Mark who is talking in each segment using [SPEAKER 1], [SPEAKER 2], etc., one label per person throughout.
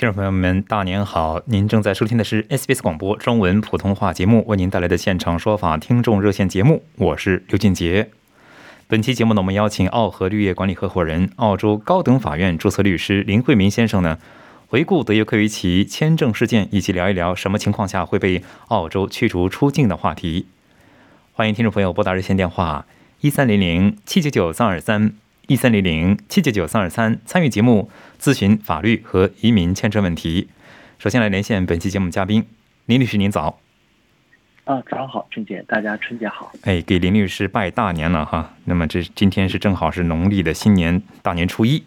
[SPEAKER 1] 听众朋友们，大年好！您正在收听的是 SBS 广播中文普通话节目，为您带来的现场说法听众热线节目，我是刘俊杰。本期节目呢，我们邀请澳和绿业管理合伙人、澳洲高等法院注册律师林慧明先生呢，回顾德约科维奇签证事件，以及聊一聊什么情况下会被澳洲驱逐出境的话题。欢迎听众朋友拨打热线电话一三零零七九九三二三。一三零零七九九三二三参与节目咨询法律和移民签证问题。首先来连线本期节目嘉宾林律师，您早。
[SPEAKER 2] 啊，早上好，春节，大家春节好。
[SPEAKER 1] 哎，给林律师拜大年了哈。那么这今天是正好是农历的新年大年初一。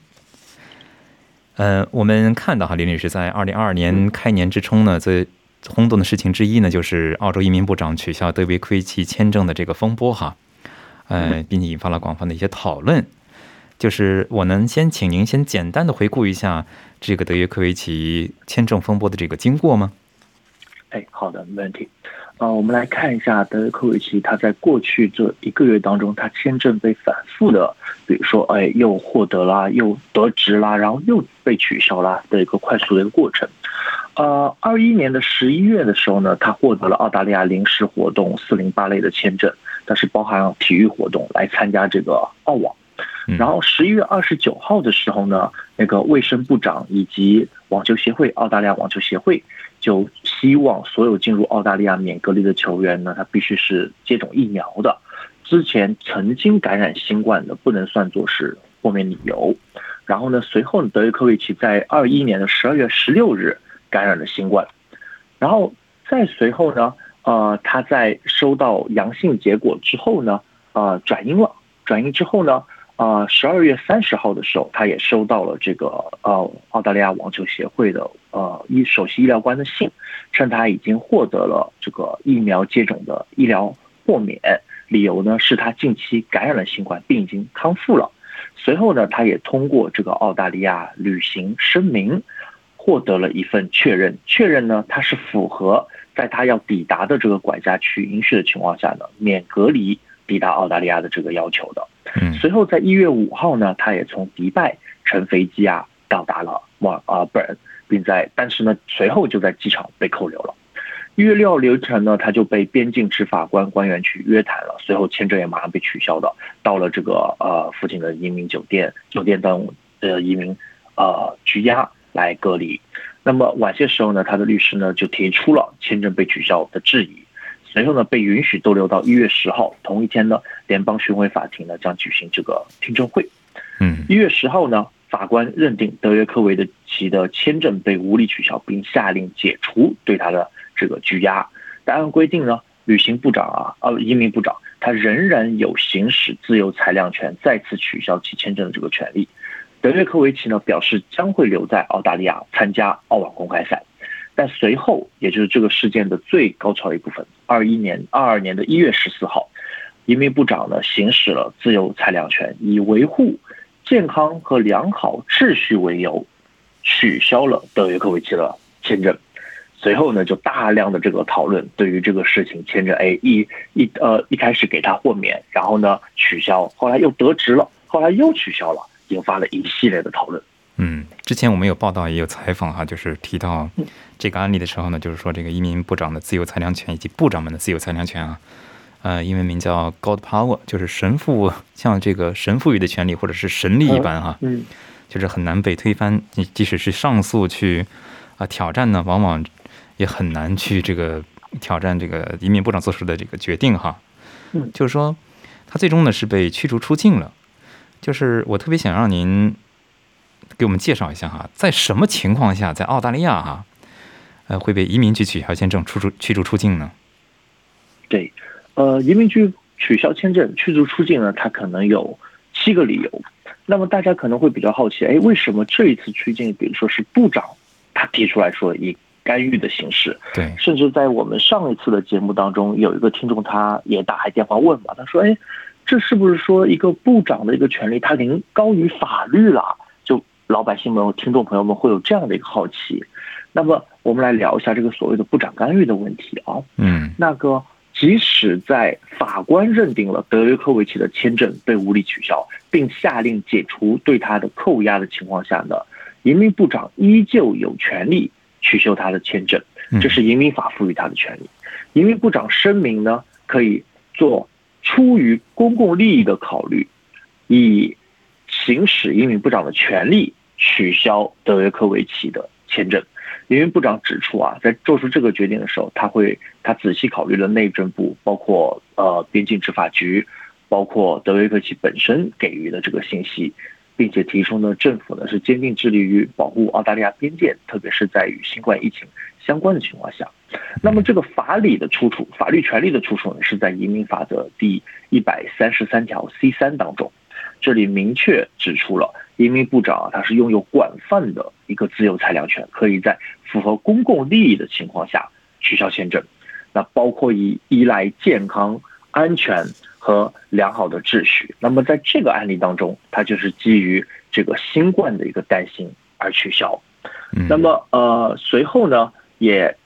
[SPEAKER 1] 呃，我们看到哈，林律师在二零二二年开年之冲呢，最轰动的事情之一呢，就是澳洲移民部长取消德维奎奇签证的这个风波哈。呃，并且引发了广泛的一些讨论。就是我能先请您先简单的回顾一下这个德约科维奇签证风波的这个经过吗？
[SPEAKER 2] 哎，好的，没问题。呃，我们来看一下德约科维奇他在过去这一个月当中，他签证被反复的，比如说，哎，又获得啦，又得职啦，然后又被取消啦的一个快速的一个过程。呃，二一年的十一月的时候呢，他获得了澳大利亚临时活动四零八类的签证，但是包含体育活动来参加这个澳网。然后十一月二十九号的时候呢，那个卫生部长以及网球协会澳大利亚网球协会就希望所有进入澳大利亚免隔离的球员呢，他必须是接种疫苗的，之前曾经感染新冠的不能算作是后面理由。然后呢，随后德约科维奇在二一年的十二月十六日感染了新冠，然后再随后呢，呃，他在收到阳性结果之后呢，呃，转阴了，转阴之后呢。啊，十二月三十号的时候，他也收到了这个呃澳大利亚网球协会的呃医首席医疗官的信，称他已经获得了这个疫苗接种的医疗豁免，理由呢是他近期感染了新冠，并已经康复了。随后呢，他也通过这个澳大利亚旅行声明，获得了一份确认，确认呢他是符合在他要抵达的这个管辖区允许的情况下呢免隔离抵达澳大利亚的这个要求的。随后在一月五号呢，他也从迪拜乘飞机啊到达了墨啊本，并在但是呢随后就在机场被扣留了。一月六号凌晨呢，他就被边境执法官官员去约谈了，随后签证也马上被取消的，到了这个呃附近的移民酒店酒店等呃移民呃拘押来隔离。那么晚些时候呢，他的律师呢就提出了签证被取消的质疑。随后呢，被允许逗留到一月十号。同一天呢，联邦巡回法庭呢将举行这个听证会。
[SPEAKER 1] 嗯，
[SPEAKER 2] 一月十号呢，法官认定德约科维的其的签证被无理取消，并下令解除对他的这个拘押。但按规定呢，旅行部长啊，呃，移民部长他仍然有行使自由裁量权，再次取消其签证的这个权利。德约科维奇呢表示将会留在澳大利亚参加澳网公开赛。但随后，也就是这个事件的最高潮一部分，二一年、二二年的一月十四号，移民部长呢行使了自由裁量权，以维护健康和良好秩序为由，取消了德约科维奇的签证。随后呢，就大量的这个讨论，对于这个事情，签证 A 一一呃一开始给他豁免，然后呢取消，后来又得职了，后来又取消了，引发了一系列的讨论。
[SPEAKER 1] 嗯，之前我们有报道也有采访哈，就是提到这个案例的时候呢，就是说这个移民部长的自由裁量权以及部长们的自由裁量权啊，呃，英文名叫 God Power，就是神父像这个神赋予的权利或者是神力一般哈，
[SPEAKER 2] 嗯，
[SPEAKER 1] 就是很难被推翻。你即使是上诉去啊挑战呢，往往也很难去这个挑战这个移民部长做出的这个决定哈。
[SPEAKER 2] 嗯，
[SPEAKER 1] 就是说他最终呢是被驱逐出境了。就是我特别想让您。给我们介绍一下哈，在什么情况下在澳大利亚哈，呃会被移民局取消签证、出出驱逐出境呢？
[SPEAKER 2] 对，呃，移民局取消签证、驱逐出境呢，它可能有七个理由。那么大家可能会比较好奇，哎，为什么这一次驱境，比如说是部长他提出来说以干预的形式？
[SPEAKER 1] 对，
[SPEAKER 2] 甚至在我们上一次的节目当中，有一个听众他也打来电话问嘛，他说，哎，这是不是说一个部长的一个权利，他临高于法律了？就老百姓们、听众朋友们会有这样的一个好奇。那么我们来聊一下这个所谓的部长干预的问题啊。
[SPEAKER 1] 嗯，
[SPEAKER 2] 那个。即使在法官认定了德约科维奇的签证被无理取消，并下令解除对他的扣押的情况下呢，移民部长依旧有权利取消他的签证，这是移民法赋予他的权利。移民部长声明呢，可以做出于公共利益的考虑，以行使移民部长的权利取消德约科维奇的签证。移民部长指出啊，在做出这个决定的时候，他会他仔细考虑了内政部，包括呃边境执法局，包括德维克奇本身给予的这个信息，并且提出呢，政府呢是坚定致力于保护澳大利亚边界，特别是在与新冠疫情相关的情况下。那么这个法理的出处，法律权利的出处呢，是在移民法的第一百三十三条 C 三当中。这里明确指出了，移民部长啊，他是拥有广泛的一个自由裁量权，可以在符合公共利益的情况下取消签证。那包括以依赖健康、安全和良好的秩序。那么在这个案例当中，他就是基于这个新冠的一个担心而取消。那么呃，随后呢，也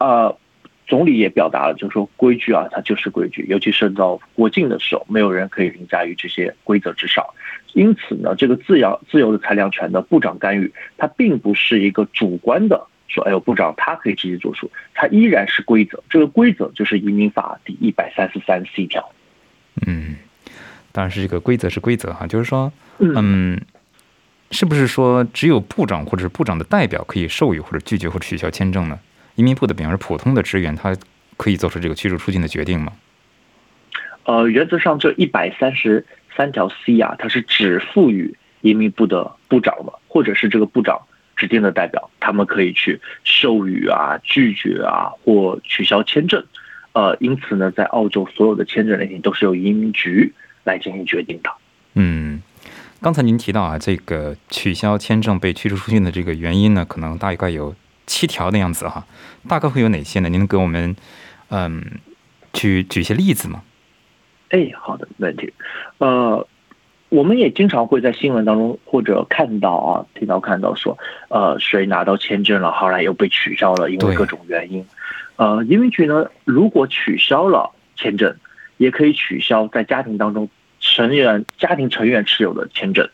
[SPEAKER 2] 呃。总理也表达了，就是说规矩啊，它就是规矩，尤其涉及到国境的时候，没有人可以凌驾于这些规则之上。因此呢，这个自由自由的裁量权的部长干预，它并不是一个主观的说，哎呦，部长他可以直接做出，它依然是规则。这个规则就是移民法第一百三十三 C 条。
[SPEAKER 1] 嗯，当然是这个规则是规则哈，就是说，嗯，是不是说只有部长或者是部长的代表可以授予或者拒绝或者取消签证呢？移民部的，比方说普通的职员，他可以做出这个驱逐出境的决定吗？
[SPEAKER 2] 呃，原则上这一百三十三条 C 啊，它是只赋予移民部的部长的，或者是这个部长指定的代表，他们可以去授予啊、拒绝啊或取消签证。呃，因此呢，在澳洲所有的签证类型都是由移民局来进行决定的。
[SPEAKER 1] 嗯，刚才您提到啊，这个取消签证被驱逐出境的这个原因呢，可能大概有。七条的样子哈，大概会有哪些呢？您能给我们嗯，举举一些例子吗？
[SPEAKER 2] 哎，好的，没问题。呃，我们也经常会在新闻当中或者看到啊，听到看到说，呃，谁拿到签证了，后来又被取消了，因为各种原因。呃，移民局呢，如果取消了签证，也可以取消在家庭当中成员家庭成员持有的签证。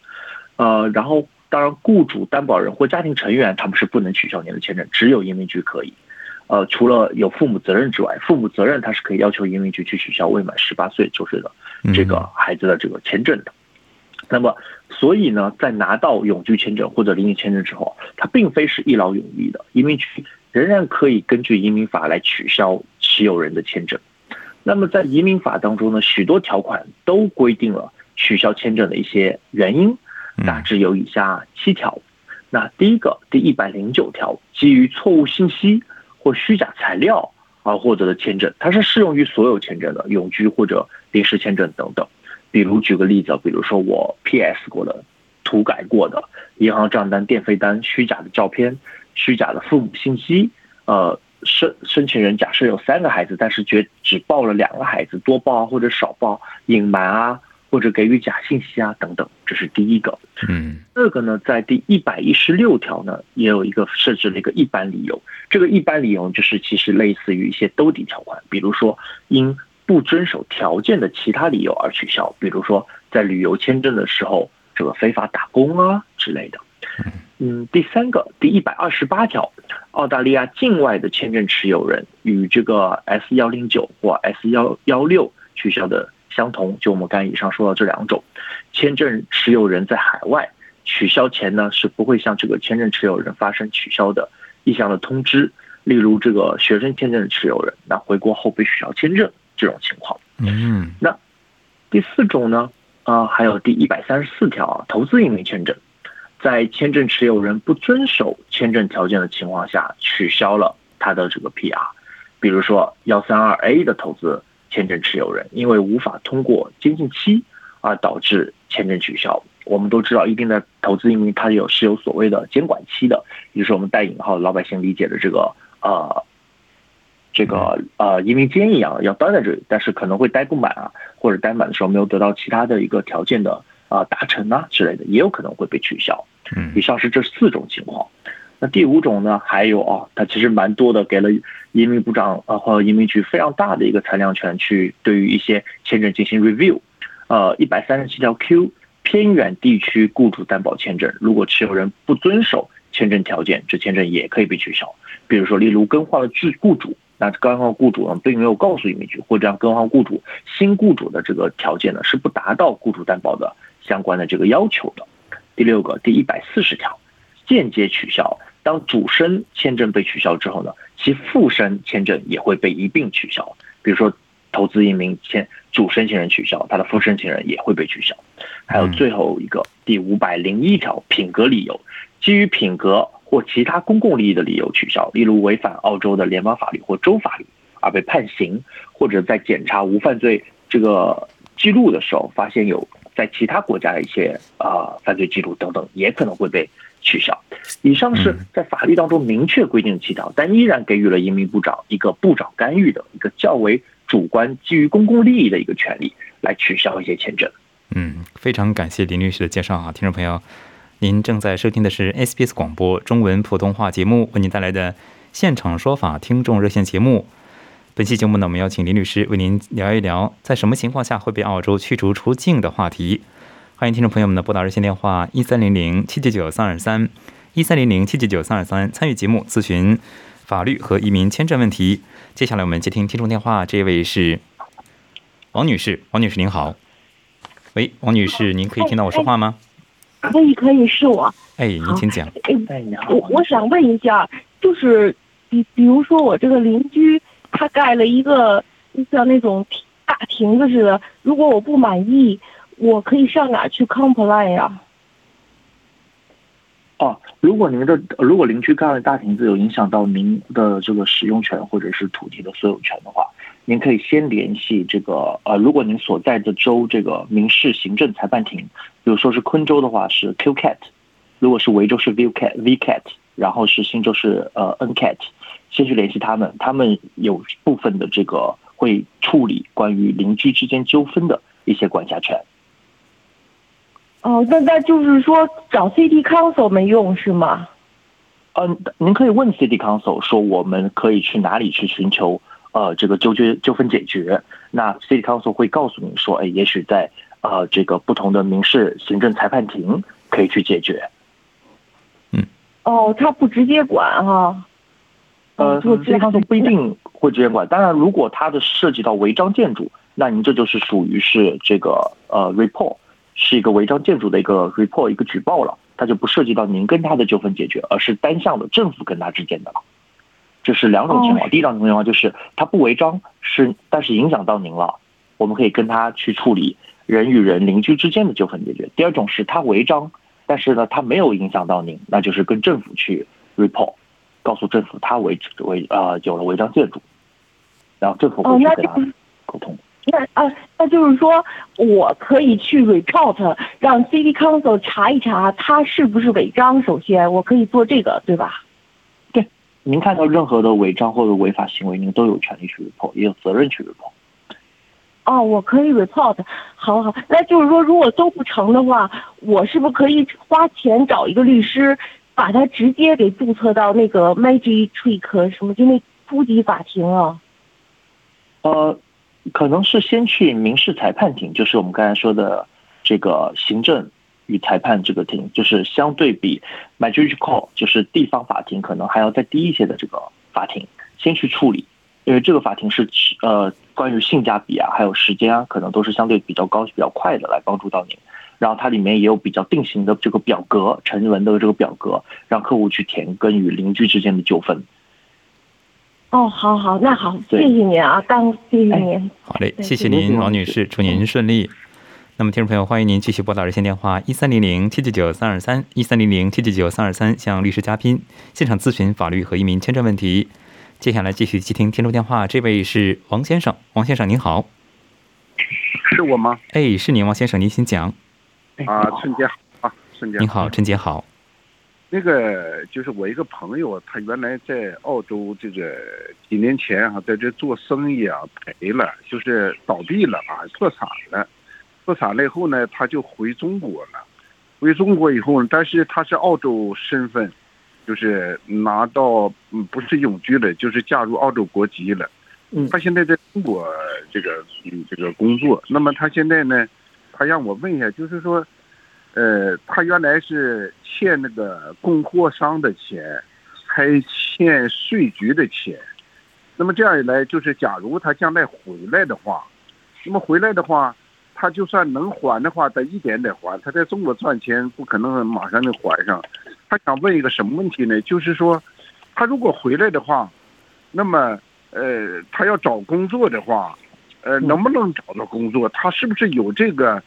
[SPEAKER 2] 呃，然后。当然，雇主、担保人或家庭成员他们是不能取消您的签证，只有移民局可以。呃，除了有父母责任之外，父母责任他是可以要求移民局去取消未满十八岁周岁的这个孩子的这个签证的。那么，所以呢，在拿到永居签证或者离异签证之后，它并非是一劳永逸的，移民局仍然可以根据移民法来取消持有人的签证。那么，在移民法当中呢，许多条款都规定了取消签证的一些原因。大致有以下七条。那第一个，第一百零九条，基于错误信息或虚假材料而获得的签证，它是适用于所有签证的，永居或者临时签证等等。比如举个例子，比如说我 PS 过的、涂改过的银行账单、电费单、虚假的照片、虚假的父母信息。呃，申申请人假设有三个孩子，但是却只报了两个孩子，多报或者少报，隐瞒啊。或者给予假信息啊，等等，这是第一个。
[SPEAKER 1] 嗯，
[SPEAKER 2] 第二个呢，在第一百一十六条呢，也有一个设置了一个一般理由。这个一般理由就是其实类似于一些兜底条款，比如说因不遵守条件的其他理由而取消，比如说在旅游签证的时候这个非法打工啊之类的。嗯，第三个，第一百二十八条，澳大利亚境外的签证持有人与这个 S 幺零九或 S 幺幺六取消的。相同，就我们刚才以上说到这两种，签证持有人在海外取消前呢，是不会向这个签证持有人发生取消的意向的通知。例如，这个学生签证的持有人，那回国后被取消签证这种情况。
[SPEAKER 1] 嗯，
[SPEAKER 2] 那第四种呢，啊，还有第一百三十四条啊，投资移民签证，在签证持有人不遵守签证条件的情况下取消了他的这个 PR，比如说幺三二 A 的投资签证持有人，因为无法通过监禁期而导致签证取消。我们都知道，一定的投资移民它有是有所谓的监管期的，也就是我们带引号老百姓理解的这个呃。这个呃移民监一样要待在这里，但是可能会待不满啊，或者待满的时候没有得到其他的一个条件的啊达成啊之类的，也有可能会被取消。
[SPEAKER 1] 嗯，
[SPEAKER 2] 以上是这四种情况。那第五种呢？还有啊，它其实蛮多的，给了移民部长啊或者移民局非常大的一个裁量权，去对于一些签证进行 review。呃，一百三十七条 Q 偏远地区雇主担保签证，如果持有人不遵守签证条件，这签证也可以被取消。比如说，例如更换了雇雇主。那更换雇主呢，并没有告诉移民局，或者让更换雇主新雇主的这个条件呢，是不达到雇主担保的相关的这个要求的。第六个，第一百四十条，间接取消。当主申签证被取消之后呢，其附申签证也会被一并取消。比如说，投资移民签主申请人取消，他的附申请人也会被取消。还有最后一个，第五百零一条，品格理由，基于品格。或其他公共利益的理由取消，例如违反澳洲的联邦法律或州法律而被判刑，或者在检查无犯罪这个记录的时候发现有在其他国家的一些啊犯罪记录等等，也可能会被取消。以上是在法律当中明确规定的七条，但依然给予了移民部长一个部长干预的一个较为主观、基于公共利益的一个权利来取消一些签证。
[SPEAKER 1] 嗯，非常感谢林律师的介绍啊，听众朋友。您正在收听的是 SBS 广播中文普通话节目，为您带来的现场说法听众热线节目。本期节目呢，我们邀请林律师为您聊一聊，在什么情况下会被澳洲驱逐出境的话题。欢迎听众朋友们的拨打热线电话一三零零七九九三二三一三零零七九九三二三参与节目咨询法律和移民签证问题。接下来我们接听听众电话，这位是王女士，王女士您好。喂，王女士，您可以听到我说话吗？
[SPEAKER 3] 可以，可以是我。
[SPEAKER 1] 哎，您请讲。
[SPEAKER 2] 哎，
[SPEAKER 3] 我我想问一下，就是比比如说我这个邻居他盖了一个像那种大亭子似的，如果我不满意，我可以上哪去 complain 呀？
[SPEAKER 2] 哦，如果您的如果邻居盖了大亭子，有影响到您的这个使用权或者是土地的所有权的话。您可以先联系这个呃，如果您所在的州这个民事行政裁判庭，比如说是昆州的话是 QCAT，如果是维州是 VCAT VCAT，然后是新州是呃 NCAT，先去联系他们，他们有部分的这个会处理关于邻居之间纠纷的一些管辖权。
[SPEAKER 3] 哦，那那就是说找 City Council 没用是吗？
[SPEAKER 2] 嗯，您可以问 City Council 说我们可以去哪里去寻求。呃，这个纠决纠纷解决，那 City Council 会告诉你说，哎，也许在呃这个不同的民事行政裁判庭可以去解决。
[SPEAKER 1] 嗯。
[SPEAKER 3] 哦，他不直接管哈。
[SPEAKER 2] 呃，City Council 不一定会直接管，当然，如果它的涉及到违章建筑，那您这就是属于是这个呃 report，是一个违章建筑的一个 report 一个举报了，它就不涉及到您跟他的纠纷解决，而是单向的政府跟他之间的了。这是两种情况，第一种情况就是他不违章，是但是影响到您了，我们可以跟他去处理人与人邻居之间的纠纷解决。第二种是他违章，但是呢他没有影响到您，那就是跟政府去 report，告诉政府他违违呃有了违章建筑，然后政府会去跟他沟通。
[SPEAKER 3] 那啊，那就是说我可以去 report，让 City Council 查一查他是不是违章。首先我可以做这个，对吧？
[SPEAKER 2] 对您看到任何的违章或者违法行为，您都有权利去 report，也有责任去 report。
[SPEAKER 3] 哦，我可以 report，好好，那就是说，如果都不成的话，我是不是可以花钱找一个律师，把他直接给注册到那个 magic trick 什么，就那初级法庭啊？
[SPEAKER 2] 呃，可能是先去民事裁判庭，就是我们刚才说的这个行政。与裁判这个庭，就是相对比 magistrate court，就是地方法庭，可能还要再低一些的这个法庭，先去处理，因为这个法庭是呃关于性价比啊，还有时间啊，可能都是相对比较高、比较快的，来帮助到您。然后它里面也有比较定型的这个表格，成文的这个表格，让客户去填跟与邻居之间的纠纷。
[SPEAKER 3] 哦，好好，那好，谢谢您啊，当谢谢您。
[SPEAKER 1] 好嘞，谢谢您，王女士，祝您顺利。那么，听众朋友，欢迎您继续拨打热线电话一三零零七九九三二三一三零零七九九三二三，向律师嘉宾现场咨询法律和移民签证问题。接下来继续接听听众电话，这位是王先生，王先生您好，
[SPEAKER 4] 是我吗？
[SPEAKER 1] 哎，是您，王先生，您请讲。
[SPEAKER 4] 啊，春节好啊，春节
[SPEAKER 1] 您好，春节好。
[SPEAKER 4] 那个就是我一个朋友，他原来在澳洲，这个几年前啊，在这做生意啊，赔了，就是倒闭了啊，破产了。破产了以后呢，他就回中国了。回中国以后呢，但是他是澳洲身份，就是拿到嗯不是永居了，就是加入澳洲国籍了。
[SPEAKER 2] 嗯
[SPEAKER 4] 他现在在中国这个嗯这个工作，那么他现在呢，他让我问一下，就是说，呃，他原来是欠那个供货商的钱，还欠税局的钱。那么这样一来，就是假如他将来回来的话，那么回来的话，他就算能还的话，他一点点还。他在中国赚钱，不可能马上就还上。他想问一个什么问题呢？就是说，他如果回来的话，那么呃，他要找工作的话，呃，能不能找到工作？他是不是有这个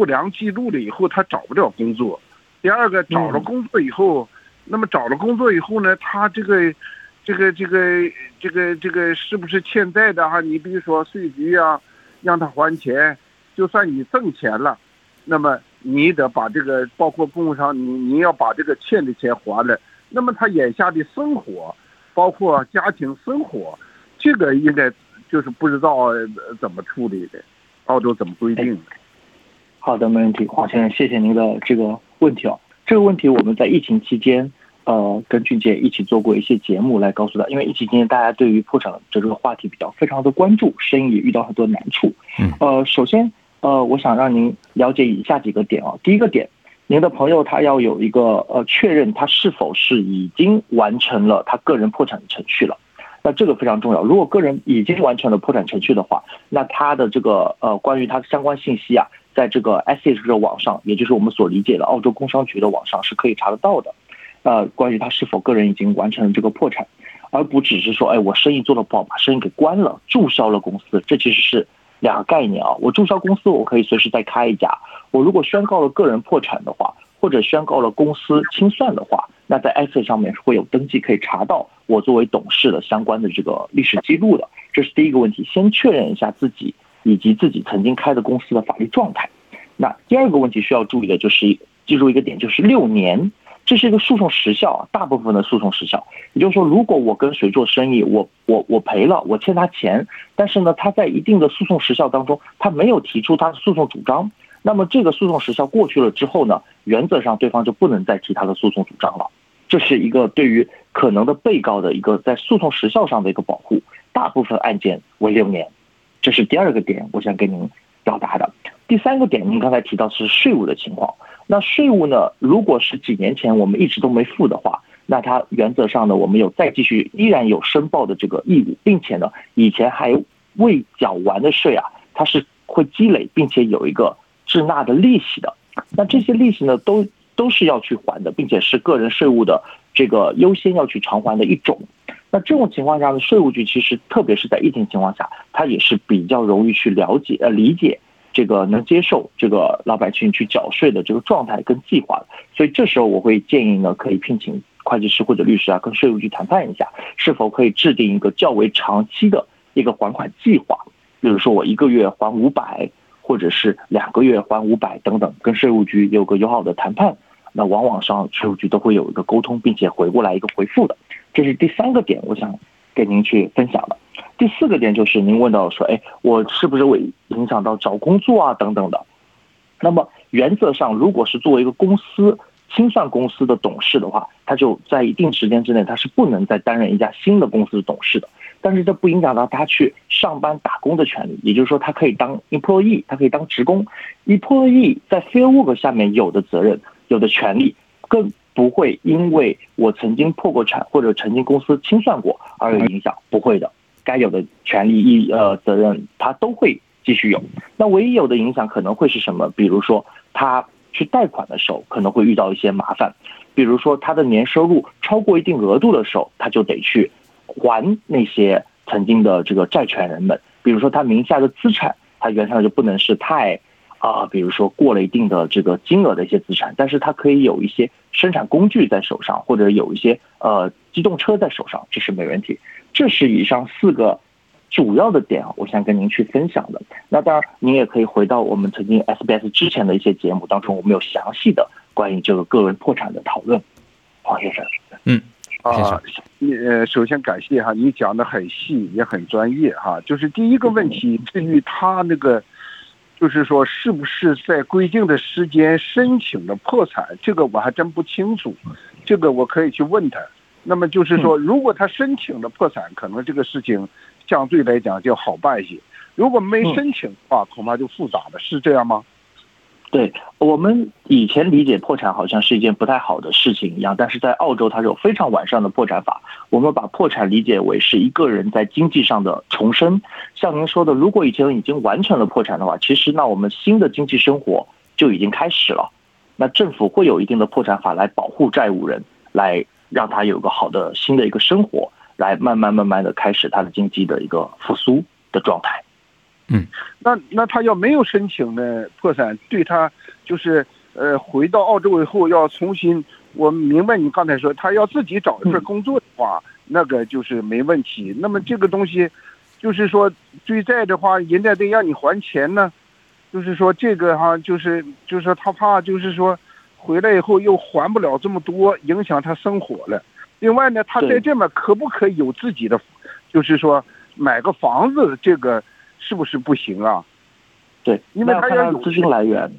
[SPEAKER 4] 不良记录了以后，他找不了工作？第二个，找了工作以后，那么找了工作以后呢，他这个这个这个这个这个是不是欠债的哈？你比如说税局啊，让他还钱，就算你挣钱了，那么你得把这个包括供应商，你你要把这个欠的钱还了。那么他眼下的生活，包括家庭生活，这个应该就是不知道呃怎么处理的，澳洲怎么规定的？
[SPEAKER 2] 好的，没问题，黄先生，谢谢您的这个问题哦。这个问题我们在疫情期间，呃，跟俊杰一起做过一些节目来告诉他，因为疫情期间大家对于破产这个话题比较非常的关注，生意也遇到很多难处。
[SPEAKER 1] 嗯
[SPEAKER 2] 呃，首先，呃，我想让您了解以下几个点啊。第一个点，您的朋友他要有一个呃确认他是否是已经完成了他个人破产的程序了。那这个非常重要。如果个人已经完成了破产程序的话，那他的这个呃关于他的相关信息啊，在这个 SH 这个网上，也就是我们所理解的澳洲工商局的网上是可以查得到的。呃，关于他是否个人已经完成了这个破产，而不只是说，哎，我生意做得不好，把生意给关了，注销了公司，这其实是两个概念啊。我注销公司，我可以随时再开一家。我如果宣告了个人破产的话，或者宣告了公司清算的话，那在 S 上面是会有登记，可以查到我作为董事的相关的这个历史记录的。这是第一个问题，先确认一下自己以及自己曾经开的公司的法律状态。那第二个问题需要注意的就是，记住一个点，就是六年，这是一个诉讼时效啊，大部分的诉讼时效。也就是说，如果我跟谁做生意，我我我赔了，我欠他钱，但是呢，他在一定的诉讼时效当中，他没有提出他的诉讼主张，那么这个诉讼时效过去了之后呢，原则上对方就不能再提他的诉讼主张了。这是一个对于可能的被告的一个在诉讼时效上的一个保护。大部分案件为六年，这是第二个点，我想跟您表达的。第三个点，您刚才提到是税务的情况。那税务呢，如果是几年前我们一直都没付的话，那它原则上呢，我们有再继续依然有申报的这个义务，并且呢，以前还未缴完的税啊，它是会积累，并且有一个滞纳的利息的。那这些利息呢，都都是要去还的，并且是个人税务的这个优先要去偿还的一种。那这种情况下呢，税务局其实特别是在疫情情况下，它也是比较容易去了解呃理解这个能接受这个老百姓去缴税的这个状态跟计划的。所以这时候我会建议呢，可以聘请会计师或者律师啊，跟税务局谈判一下，是否可以制定一个较为长期的一个还款计划。比如说我一个月还五百，或者是两个月还五百等等，跟税务局有个友好的谈判。那往往上税务局都会有一个沟通，并且回过来一个回复的。这是第三个点，我想给您去分享的。第四个点就是您问到说，哎，我是不是会影响到找工作啊等等的？那么原则上，如果是作为一个公司清算公司的董事的话，他就在一定时间之内，他是不能再担任一家新的公司的董事的。但是这不影响到他去上班打工的权利，也就是说，他可以当 employee，他可以当职工。employee 在 fair work 下面有的责任、有的权利，更不会因为我曾经破过产或者曾经公司清算过而有影响，不会的。该有的权利义呃责任，他都会继续有。那唯一有的影响可能会是什么？比如说他去贷款的时候，可能会遇到一些麻烦。比如说他的年收入超过一定额度的时候，他就得去还那些曾经的这个债权人们。比如说他名下的资产，他原上就不能是太啊、比如说过了一定的这个金额的一些资产，但是它可以有一些生产工具在手上，或者有一些呃机动车在手上，这是没问题。这是以上四个主要的点啊，我想跟您去分享的。那当然，您也可以回到我们曾经 SBS 之前的一些节目当中，我们有详细的关于这个个人破产的讨论。黄先生，
[SPEAKER 1] 嗯，
[SPEAKER 4] 啊，你呃，首先感谢哈，你讲的很细，也很专业哈。就是第一个问题，至于他那个，就是说是不是在规定的时间申请的破产，这个我还真不清楚，这个我可以去问他。那么就是说，如果他申请了破产，可能这个事情相对来讲就好办一些；如果没申请的话，恐怕就复杂了，是这样吗？
[SPEAKER 2] 对我们以前理解破产好像是一件不太好的事情一样，但是在澳洲它是有非常完善的破产法。我们把破产理解为是一个人在经济上的重生。像您说的，如果以前已经完成了破产的话，其实那我们新的经济生活就已经开始了。那政府会有一定的破产法来保护债务人，来让他有个好的新的一个生活，来慢慢慢慢的开始他的经济的一个复苏的状态。
[SPEAKER 1] 嗯，
[SPEAKER 4] 那那他要没有申请呢破产，对他就是呃回到澳洲以后要重新，我明白你刚才说他要自己找一份工作的话，那个就是没问题。那么这个东西，就是说追债的话，人家得让你还钱呢，就是说这个哈，就是就是说他怕就是说回来以后又还不了这么多，影响他生活了。另外呢，他在这面可不可以有自己的，就是说买个房子这个。是不是不行啊？
[SPEAKER 2] 对，因为他要资金来源。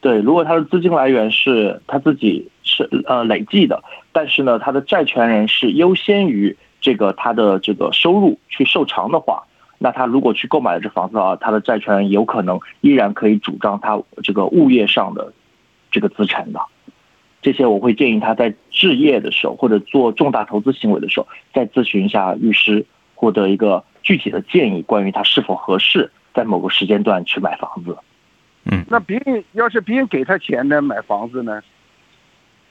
[SPEAKER 2] 对，如果他的资金来源是他自己是呃累计的，但是呢，他的债权人是优先于这个他的这个收入去受偿的话，那他如果去购买了这房子啊，他的债权人有可能依然可以主张他这个物业上的这个资产的。这些我会建议他在置业的时候或者做重大投资行为的时候，再咨询一下律师，获得一个。具体的建议关于他是否合适在某个时间段去买房子，
[SPEAKER 1] 嗯，
[SPEAKER 4] 那别人要是别人给他钱呢买房子呢？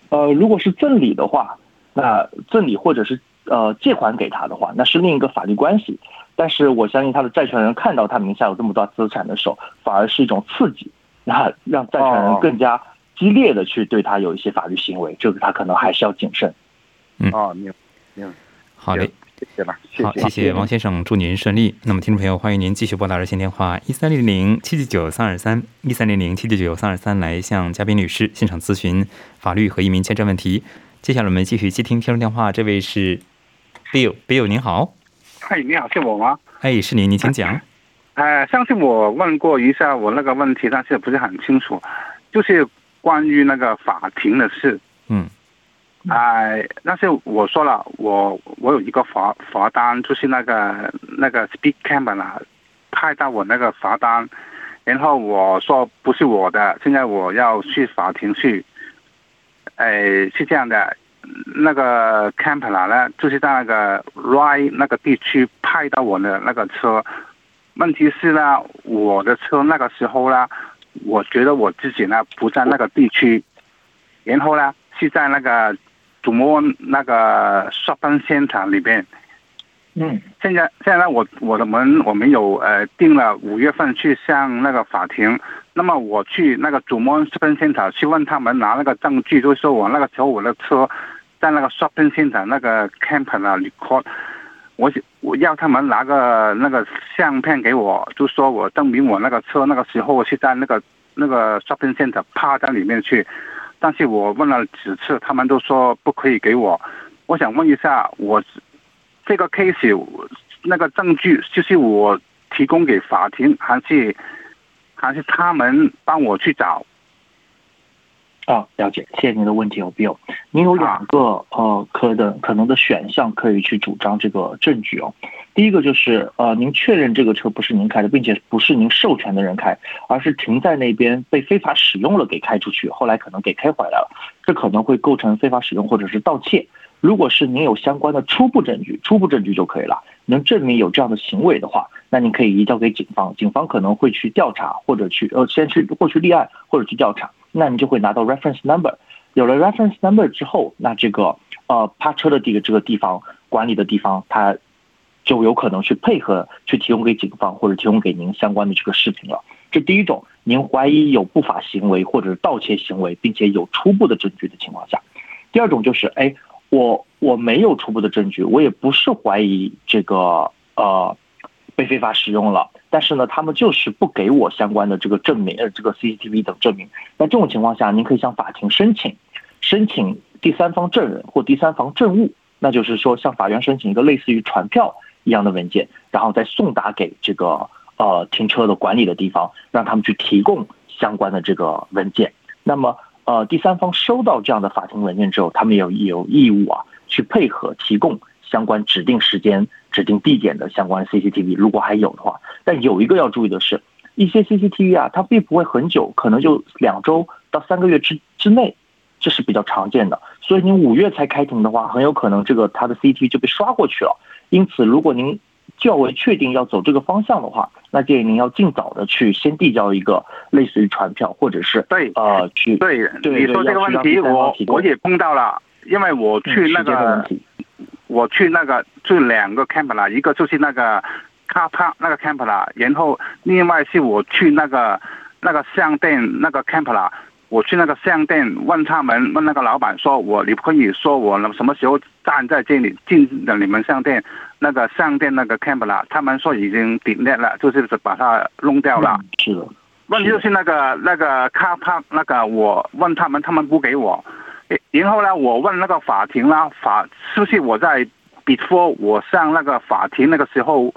[SPEAKER 2] 呃，如果是赠礼的话，那赠礼或者是呃借款给他的话，那是另一个法律关系。但是我相信他的债权人看到他名下有这么多资产的时候，反而是一种刺激，那让债权人更加激烈的去对他有一些法律行为，这个他可能还是要谨慎。
[SPEAKER 1] 嗯
[SPEAKER 4] 啊，明明
[SPEAKER 1] 好嘞。
[SPEAKER 4] 谢谢，
[SPEAKER 1] 好，谢谢王先生，祝您顺利。那么，听众朋友，欢迎您继续拨打热线电话一三零零七九九三二三一三零零七九九三二三来向嘉宾律师现场咨询法律和移民签证问题。接下来我们继续接听听众电话，这位是 Bill，Bill 您好，
[SPEAKER 5] 嗨，你好，是我吗？
[SPEAKER 1] 哎，是您，您请讲。
[SPEAKER 5] 呃，上次我问过一下我那个问题，但是不是很清楚，就是关于那个法庭的事。
[SPEAKER 1] 嗯。
[SPEAKER 5] 哎，那是我说了，我我有一个罚罚单，就是那个那个 Speak Camp 啦，派到我那个罚单，然后我说不是我的，现在我要去法庭去。哎，是这样的，那个 Camp 啦呢，就是在那个 Ry 那个地区派到我的那个车，问题是呢，我的车那个时候呢，我觉得我自己呢不在那个地区，然后呢是在那个。主播那个 shopping center 里边，
[SPEAKER 2] 嗯，
[SPEAKER 5] 现在现在，我我的门我们有呃定了五月份去向那个法庭，那么我去那个主摸 shopping center 去问他们拿那个证据，就是说我那个时候我的车在那个 shopping center 那个 camp 那里 record，我我要他们拿个那个相片给我，就说我证明我那个车那个时候是在那个那个 shopping center 趴在里面去。但是我问了几次，他们都说不可以给我。我想问一下，我这个 case 那个证据就是我提供给法庭，还是还是他们帮我去找？
[SPEAKER 2] 啊，了解，谢谢您的问题，有 Bill。您有两个呃可的可能的选项可以去主张这个证据哦。第一个就是呃，您确认这个车不是您开的，并且不是您授权的人开，而是停在那边被非法使用了给开出去，后来可能给开回来了，这可能会构成非法使用或者是盗窃。如果是您有相关的初步证据，初步证据就可以了，能证明有这样的行为的话，那您可以移交给警方，警方可能会去调查或者去呃先去获取立案或者去调查。那你就会拿到 reference number，有了 reference number 之后，那这个呃趴车的这个这个地方管理的地方，它就有可能去配合去提供给警方或者提供给您相关的这个视频了。这第一种，您怀疑有不法行为或者是盗窃行为，并且有初步的证据的情况下。第二种就是，哎，我我没有初步的证据，我也不是怀疑这个呃被非法使用了，但是呢，他们就是不给我相关的这个证明，呃，这个 CCTV 等证明。那这种情况下，您可以向法庭申请，申请第三方证人或第三方证物，那就是说向法院申请一个类似于传票一样的文件，然后再送达给这个呃停车的管理的地方，让他们去提供相关的这个文件。那么呃，第三方收到这样的法庭文件之后，他们有有义务啊，去配合提供相关指定时间、指定地点的相关 CCTV，如果还有的话。但有一个要注意的是，一些 CCTV 啊，它并不会很久，可能就两周到三个月之之内，这是比较常见的。所以您五月才开庭的话，很有可能这个它的 CCTV 就被刷过去了。因此，如果您较为确定要走这个方向的话，那建议您要尽早的去先递交一个类似于传票，或者是
[SPEAKER 5] 对
[SPEAKER 2] 呃去
[SPEAKER 5] 对
[SPEAKER 2] 对
[SPEAKER 5] 你说这个问题，我我也碰到了，因为我去那个，我去那个就两个 camp 啦，一个就是那个卡帕那个 camp 啦，然后另外是我去那个那个商店那个 camp 啦。我去那个商店问他们，问那个老板说：“我你可以说我什么时候站在这里进的你们商店？那个商店那个 camp 啦？”他们说已经 delete 了，就是把它弄掉了。
[SPEAKER 2] 是的。
[SPEAKER 5] 问题就是那个那个 car park 那个，我问他们，他们不给我。然后呢，我问那个法庭啦，法是不是我在 before 我上那个法庭那个时候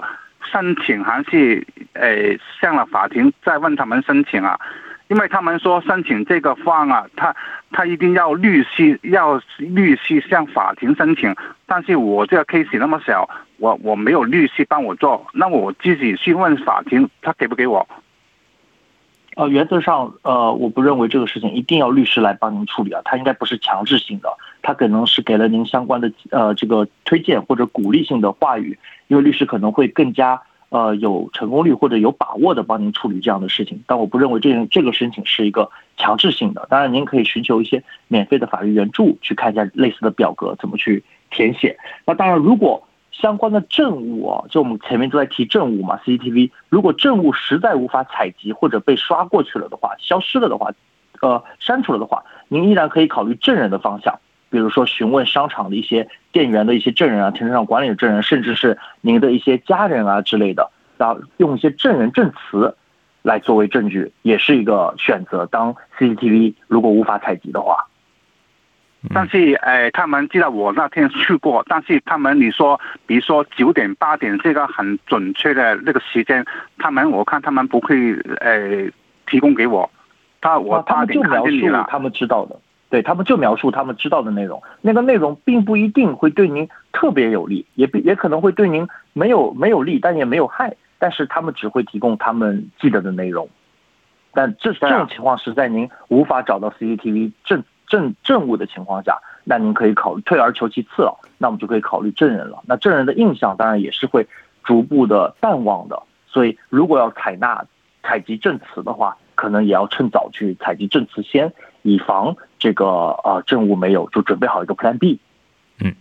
[SPEAKER 5] 申请，还是诶上了法庭再问他们申请啊？因为他们说申请这个方啊，他他一定要律师要律师向法庭申请，但是我这个 case 那么小，我我没有律师帮我做，那我自己去问法庭，他给不给我？
[SPEAKER 2] 呃，原则上，呃，我不认为这个事情一定要律师来帮您处理啊，他应该不是强制性的，他可能是给了您相关的呃这个推荐或者鼓励性的话语，因为律师可能会更加。呃，有成功率或者有把握的帮您处理这样的事情，但我不认为这这个申请是一个强制性的。当然，您可以寻求一些免费的法律援助，去看一下类似的表格怎么去填写。那当然，如果相关的证物啊，就我们前面都在提证物嘛，CCTV，如果证物实在无法采集或者被刷过去了的话，消失了的话，呃，删除了的话，您依然可以考虑证人的方向。比如说，询问商场的一些店员的一些证人啊，停车场管理的证人，甚至是您的一些家人啊之类的，然后用一些证人证词来作为证据，也是一个选择。当 CCTV 如果无法采集的话，
[SPEAKER 5] 但是，哎，他们知道我那天去过，但是他们你说，比如说九点八点这个很准确的那个时间，他们我看他们不会，哎，提供给我。他我
[SPEAKER 2] 他们就描述他们知道的。对他们就描述他们知道的内容，那个内容并不一定会对您特别有利，也也可能会对您没有没有利，但也没有害。但是他们只会提供他们记得的内容，但这这种情况是在您无法找到 CCTV 证证证物的情况下，那您可以考虑退而求其次了，那我们就可以考虑证人了。那证人的印象当然也是会逐步的淡忘的，所以如果要采纳采集证词的话，可能也要趁早去采集证词先。以防这个呃证物没有，就准备好一个 Plan B。
[SPEAKER 1] 嗯，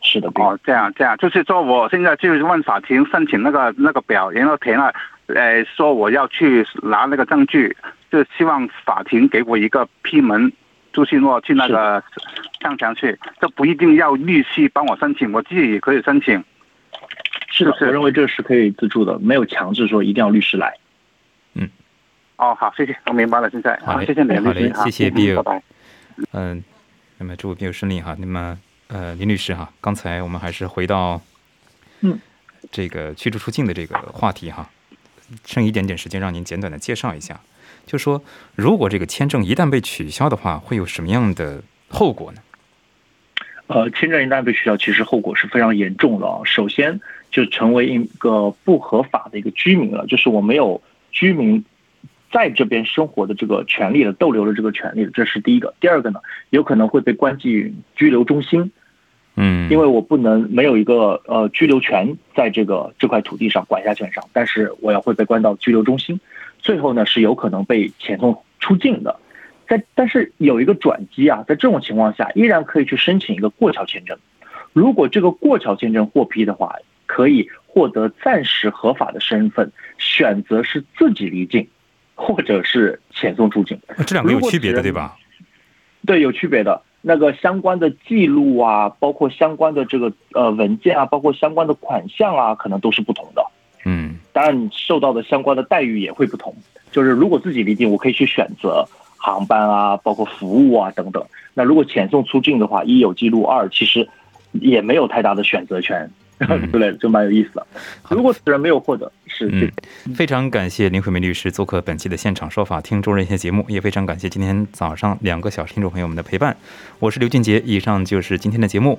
[SPEAKER 2] 是的。
[SPEAKER 5] 哦，这样这样，就是说我现在就是问法庭申请那个那个表，然后填了，呃，说我要去拿那个证据，就希望法庭给我一个批文，就是说去那个上墙去，这不一定要律师帮我申请，我自己也可以申请。
[SPEAKER 2] 是的，我认为这是可以自助的，没有强制说一定要律师来。
[SPEAKER 5] 嗯哦，好，谢谢，我明白了。现在好，谢谢林律师，
[SPEAKER 1] 谢谢
[SPEAKER 5] Bill，拜拜。
[SPEAKER 1] 嗯，那么祝 Bill 顺利哈。那么，呃，林律师哈，刚才我们还是回到
[SPEAKER 2] 嗯
[SPEAKER 1] 这个驱逐出境的这个话题哈，剩一点点时间，让您简短的介绍一下，就说如果这个签证一旦被取消的话，会有什么样的后果呢？
[SPEAKER 2] 呃，签证一旦被取消，其实后果是非常严重的啊。首先就成为一个不合法的一个居民了，就是我没有居民。在这边生活的这个权利了逗留的这个权利了，这是第一个。第二个呢，有可能会被关进拘留中心，
[SPEAKER 1] 嗯，
[SPEAKER 2] 因为我不能没有一个呃拘留权在这个这块土地上管辖权上，但是我要会被关到拘留中心。最后呢，是有可能被遣送出境的。在但是有一个转机啊，在这种情况下，依然可以去申请一个过桥签证。如果这个过桥签证获批的话，可以获得暂时合法的身份，选择是自己离境。或者是遣送出境，
[SPEAKER 1] 这两个有区别的对吧？
[SPEAKER 2] 对，有区别的。那个相关的记录啊，包括相关的这个呃文件啊，包括相关的款项啊，可能都是不同的。
[SPEAKER 1] 嗯
[SPEAKER 2] 当然，你受到的相关的待遇也会不同。就是如果自己离境，我可以去选择航班啊，包括服务啊等等。那如果遣送出境的话，一有记录，二其实也没有太大的选择权，之类的，就蛮有意思的。如果此人没有获得，是
[SPEAKER 1] 嗯，非常感谢林慧梅律师做客本期的现场说法听众热线节目，也非常感谢今天早上两个小时听众朋友们的陪伴。我是刘俊杰，以上就是今天的节目。